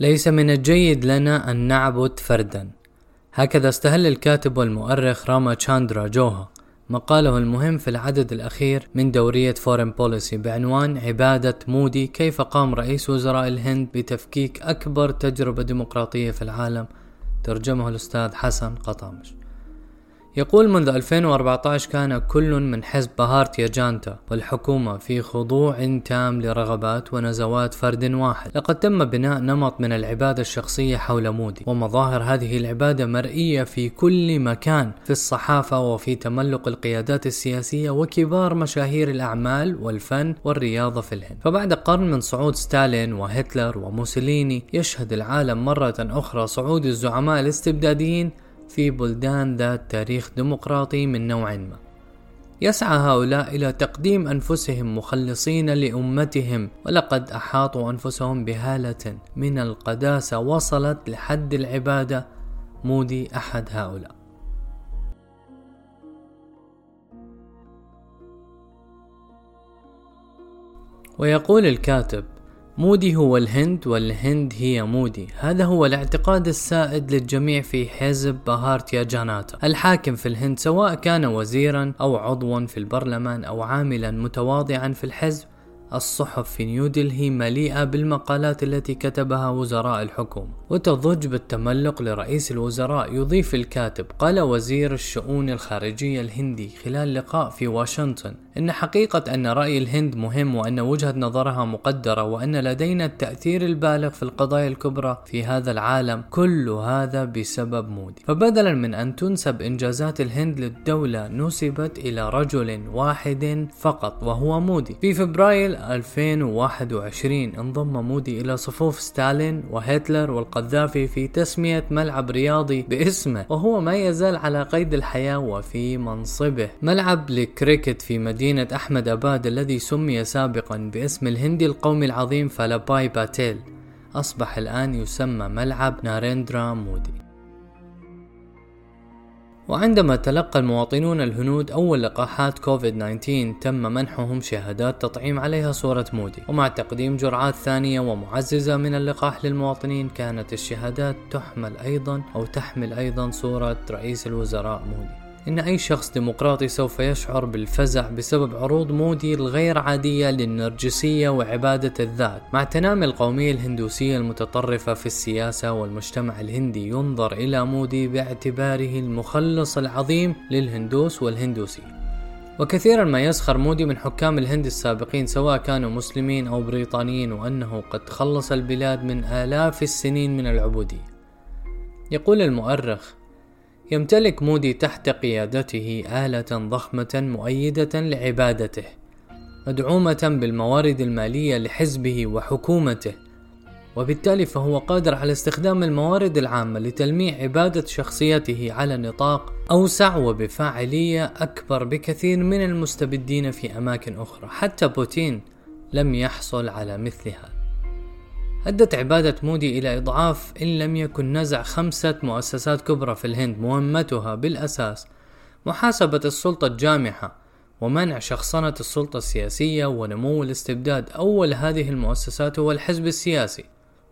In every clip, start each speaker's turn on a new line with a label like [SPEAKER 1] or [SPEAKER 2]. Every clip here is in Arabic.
[SPEAKER 1] ليس من الجيد لنا أن نعبد فردا. هكذا استهل الكاتب والمؤرخ راما تشاندرا جوها مقاله المهم في العدد الأخير من دورية Foreign Policy بعنوان عبادة مودي كيف قام رئيس وزراء الهند بتفكيك أكبر تجربة ديمقراطية في العالم. ترجمه الأستاذ حسن قطامش. يقول منذ 2014 كان كل من حزب بهارتيا جاناتا والحكومة في خضوع تام لرغبات ونزوات فرد واحد. لقد تم بناء نمط من العبادة الشخصية حول مودي ومظاهر هذه العبادة مرئية في كل مكان في الصحافة وفي تملق القيادات السياسية وكبار مشاهير الأعمال والفن والرياضة في الهند. فبعد قرن من صعود ستالين وهتلر وموسوليني يشهد العالم مرة أخرى صعود الزعماء الاستبداديين في بلدان ذات تاريخ ديمقراطي من نوع ما. يسعى هؤلاء إلى تقديم أنفسهم مخلصين لأمتهم ولقد أحاطوا أنفسهم بهالة من القداسة وصلت لحد العبادة. مودي أحد هؤلاء. ويقول الكاتب مودي هو الهند والهند هي مودي. هذا هو الاعتقاد السائد للجميع في حزب بهارتيا جاناتا. الحاكم في الهند سواء كان وزيرا أو عضوا في البرلمان أو عاملا متواضعا في الحزب الصحف في نيودلهي مليئة بالمقالات التي كتبها وزراء الحكومة وتضج بالتملق لرئيس الوزراء يضيف الكاتب قال وزير الشؤون الخارجية الهندي خلال لقاء في واشنطن إن حقيقة أن رأي الهند مهم وأن وجهة نظرها مقدرة وأن لدينا التأثير البالغ في القضايا الكبرى في هذا العالم كل هذا بسبب مودي. فبدلا من أن تنسب إنجازات الهند للدولة نسبت إلى رجل واحد فقط وهو مودي. في فبراير 2021 انضم مودي إلى صفوف ستالين وهتلر والقذافي في تسمية ملعب رياضي باسمه وهو ما يزال على قيد الحياة وفي منصبه. ملعب لكريكت في مدينة أحمد أباد الذي سمي سابقا باسم الهندي القومي العظيم فالاباي باتيل أصبح الآن يسمى ملعب ناريندرا مودي. وعندما تلقى المواطنون الهنود أول لقاحات كوفيد 19 تم منحهم شهادات تطعيم عليها صورة مودي. ومع تقديم جرعات ثانية ومعززة من اللقاح للمواطنين كانت الشهادات تحمل أيضا أو تحمل أيضا صورة رئيس الوزراء مودي. إن أي شخص ديمقراطي سوف يشعر بالفزع بسبب عروض مودي الغير عادية للنرجسية وعبادة الذات. مع تنامي القومية الهندوسية المتطرفة في السياسة والمجتمع الهندي ينظر إلى مودي باعتباره المخلص العظيم للهندوس والهندوسية وكثيرا ما يسخر مودي من حكام الهند السابقين سواء كانوا مسلمين أو بريطانيين وأنه قد خلص البلاد من آلاف السنين من العبودية. يقول المؤرخ يمتلك مودي تحت قيادته آلة ضخمة مؤيدة لعبادته مدعومة بالموارد المالية لحزبه وحكومته وبالتالي فهو قادر على استخدام الموارد العامة لتلميع عبادة شخصيته على نطاق أوسع وبفاعلية أكبر بكثير من المستبدين في أماكن أخرى. حتى بوتين لم يحصل على مثل هذا أدت عبادة مودي إلى إضعاف إن لم يكن نزع خمسة مؤسسات كبرى في الهند مهمتها بالأساس محاسبة السلطة الجامحة ومنع شخصنة السلطة السياسية ونمو الاستبداد أول هذه المؤسسات هو الحزب السياسي.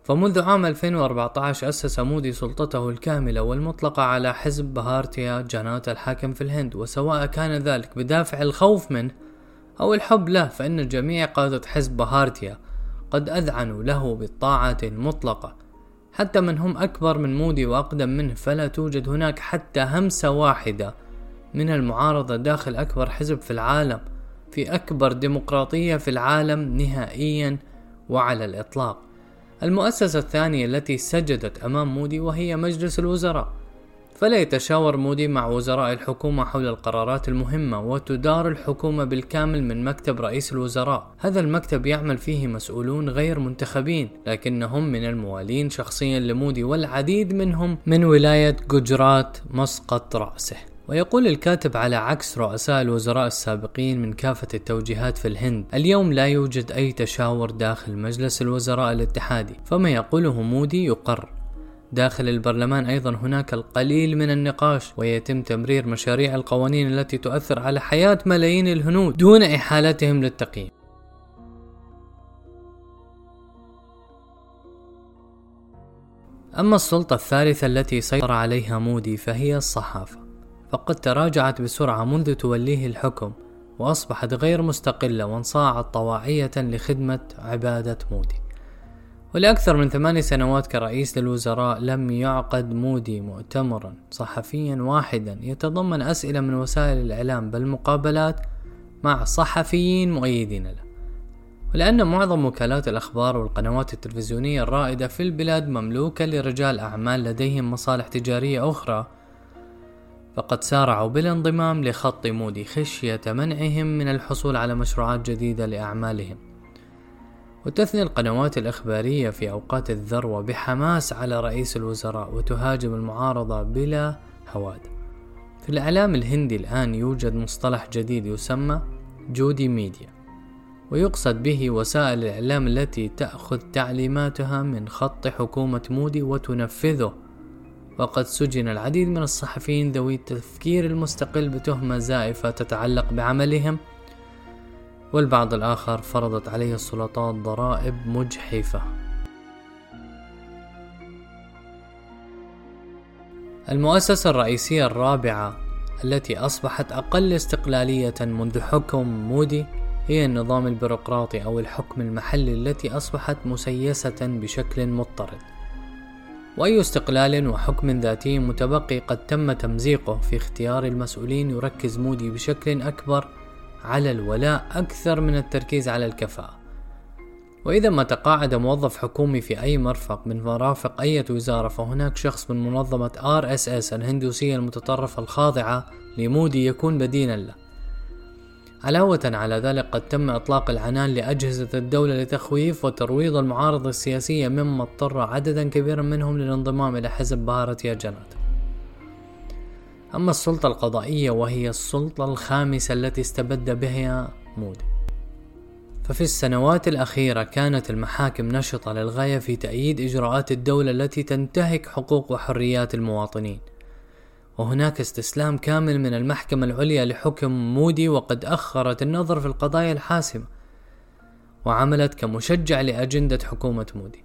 [SPEAKER 1] فمنذ عام 2014 أسس مودي سلطته الكاملة والمطلقة على حزب بهارتيا جاناتا الحاكم في الهند وسواء كان ذلك بدافع الخوف منه أو الحب له فإن جميع قادة حزب بهارتيا. قد أذعنوا له بالطاعة المطلقة. حتى من هم أكبر من مودي وأقدم منه فلا توجد هناك حتى همسة واحدة من المعارضة داخل أكبر حزب في العالم في أكبر ديمقراطية في العالم نهائيا وعلى الإطلاق. المؤسسة الثانية التي سجدت أمام مودي وهي مجلس الوزراء. فلا يتشاور مودي مع وزراء الحكومة حول القرارات المهمة وتدار الحكومة بالكامل من مكتب رئيس الوزراء. هذا المكتب يعمل فيه مسؤولون غير منتخبين لكنهم من الموالين شخصيا لمودي والعديد منهم من ولاية جوجرات مسقط رأسه. ويقول الكاتب على عكس رؤساء الوزراء السابقين من كافة التوجيهات في الهند اليوم لا يوجد أي تشاور داخل مجلس الوزراء الاتحادي. فما يقوله مودي يقر داخل البرلمان أيضا هناك القليل من النقاش ويتم تمرير مشاريع القوانين التي تؤثر على حياة ملايين الهنود دون إحالتهم للتقييم. أما السلطة الثالثة التي سيطر عليها مودي فهي الصحافة. فقد تراجعت بسرعة منذ توليه الحكم وأصبحت غير مستقلة وانصاعت طواعية لخدمة عبادة مودي. ولأكثر من ثماني سنوات كرئيس للوزراء لم يعقد مودي مؤتمرا صحفيا واحدا يتضمن أسئلة من وسائل الإعلام بل مقابلات مع صحفيين مؤيدين له. ولأن معظم وكالات الأخبار والقنوات التلفزيونية الرائدة في البلاد مملوكة لرجال أعمال لديهم مصالح تجارية أخرى فقد سارعوا بالانضمام لخط مودي خشية منعهم من الحصول على مشروعات جديدة لأعمالهم. وتثني القنوات الإخبارية في أوقات الذروة بحماس على رئيس الوزراء وتهاجم المعارضة بلا هواد. في الإعلام الهندي الآن يوجد مصطلح جديد يسمى جودي ميديا ويقصد به وسائل الإعلام التي تأخذ تعليماتها من خط حكومة مودي وتنفذه. وقد سجن العديد من الصحفيين ذوي التفكير المستقل بتهمة زائفة تتعلق بعملهم والبعض الآخر فرضت عليه السلطات ضرائب مجحفة. المؤسسة الرئيسية الرابعة التي أصبحت أقل استقلالية منذ حكم مودي هي النظام البيروقراطي أو الحكم المحلي التي أصبحت مسيسة بشكل مضطرد. وأي استقلال وحكم ذاتي متبقي قد تم تمزيقه في اختيار المسؤولين يركز مودي بشكل أكبر على الولاء أكثر من التركيز على الكفاءة. وإذا ما تقاعد موظف حكومي في أي مرفق من مرافق أي وزارة فهناك شخص من منظمة RSS الهندوسية المتطرفة الخاضعة لمودي يكون بديلا له. علاوة على ذلك قد تم إطلاق العنان لأجهزة الدولة لتخويف وترويض المعارضة السياسية مما اضطر عددا كبيرا منهم للانضمام إلى حزب بهارتيا جناتا أما السلطة القضائية وهي السلطة الخامسة التي استبد بها مودي. ففي السنوات الأخيرة كانت المحاكم نشطة للغاية في تأييد إجراءات الدولة التي تنتهك حقوق وحريات المواطنين. وهناك استسلام كامل من المحكمة العليا لحكم مودي وقد أخرت النظر في القضايا الحاسمة وعملت كمشجع لأجندة حكومة مودي.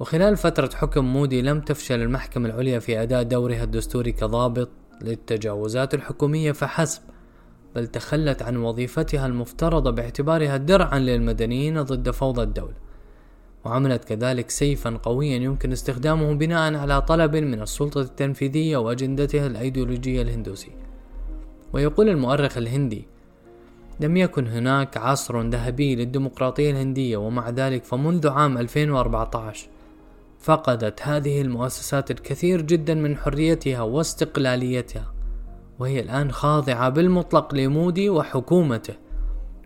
[SPEAKER 1] وخلال فترة حكم مودي لم تفشل المحكمة العليا في أداء دورها الدستوري كضابط للتجاوزات الحكومية فحسب بل تخلت عن وظيفتها المفترضة باعتبارها درعا للمدنيين ضد فوضى الدولة. وعملت كذلك سيفا قويا يمكن استخدامه بناء على طلب من السلطة التنفيذية وأجندتها الأيديولوجية الهندوسية. ويقول المؤرخ الهندي لم يكن هناك عصر ذهبي للديمقراطية الهندية ومع ذلك فمنذ عام 2014 فقدت هذه المؤسسات الكثير جدا من حريتها واستقلاليتها وهي الآن خاضعة بالمطلق لمودي وحكومته.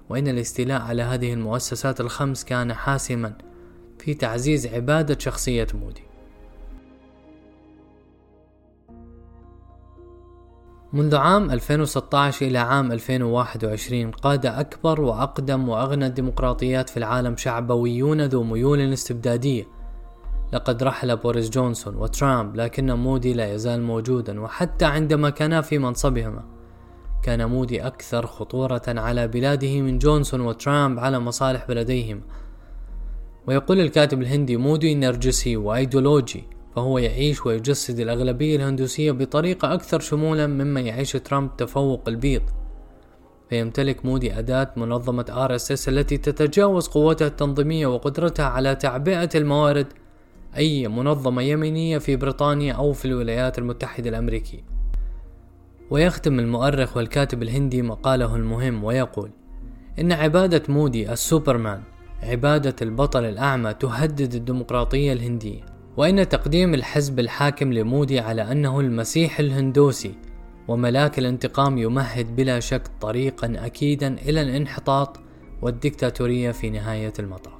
[SPEAKER 1] وإن الاستيلاء على هذه المؤسسات الخمس كان حاسما في تعزيز عبادة شخصية مودي. منذ عام 2016 إلى عام 2021 قاد أكبر وأقدم وأغنى الديمقراطيات في العالم شعبويون ذو ميول استبدادية. لقد رحل بوريس جونسون وترامب لكن مودي لا يزال موجودا وحتى عندما كانا في منصبهما. كان مودي أكثر خطورة على بلاده من جونسون وترامب على مصالح بلديهما. ويقول الكاتب الهندي مودي نرجسي وأيديولوجي فهو يعيش ويجسد الأغلبية الهندوسية بطريقة أكثر شمولا مما يعيش ترامب تفوق البيض. فيمتلك مودي أداة منظمة إس التي تتجاوز قوتها التنظيمية وقدرتها على تعبئة الموارد أي منظمة يمينية في بريطانيا أو في الولايات المتحدة الأمريكية. ويختم المؤرخ والكاتب الهندي مقاله المهم ويقول إن عبادة مودي السوبرمان عبادة البطل الأعمى تهدد الديمقراطية الهندية. وإن تقديم الحزب الحاكم لمودي على أنه المسيح الهندوسي وملاك الانتقام يمهد بلا شك طريقا أكيدا إلى الانحطاط والديكتاتورية في نهاية المطاف.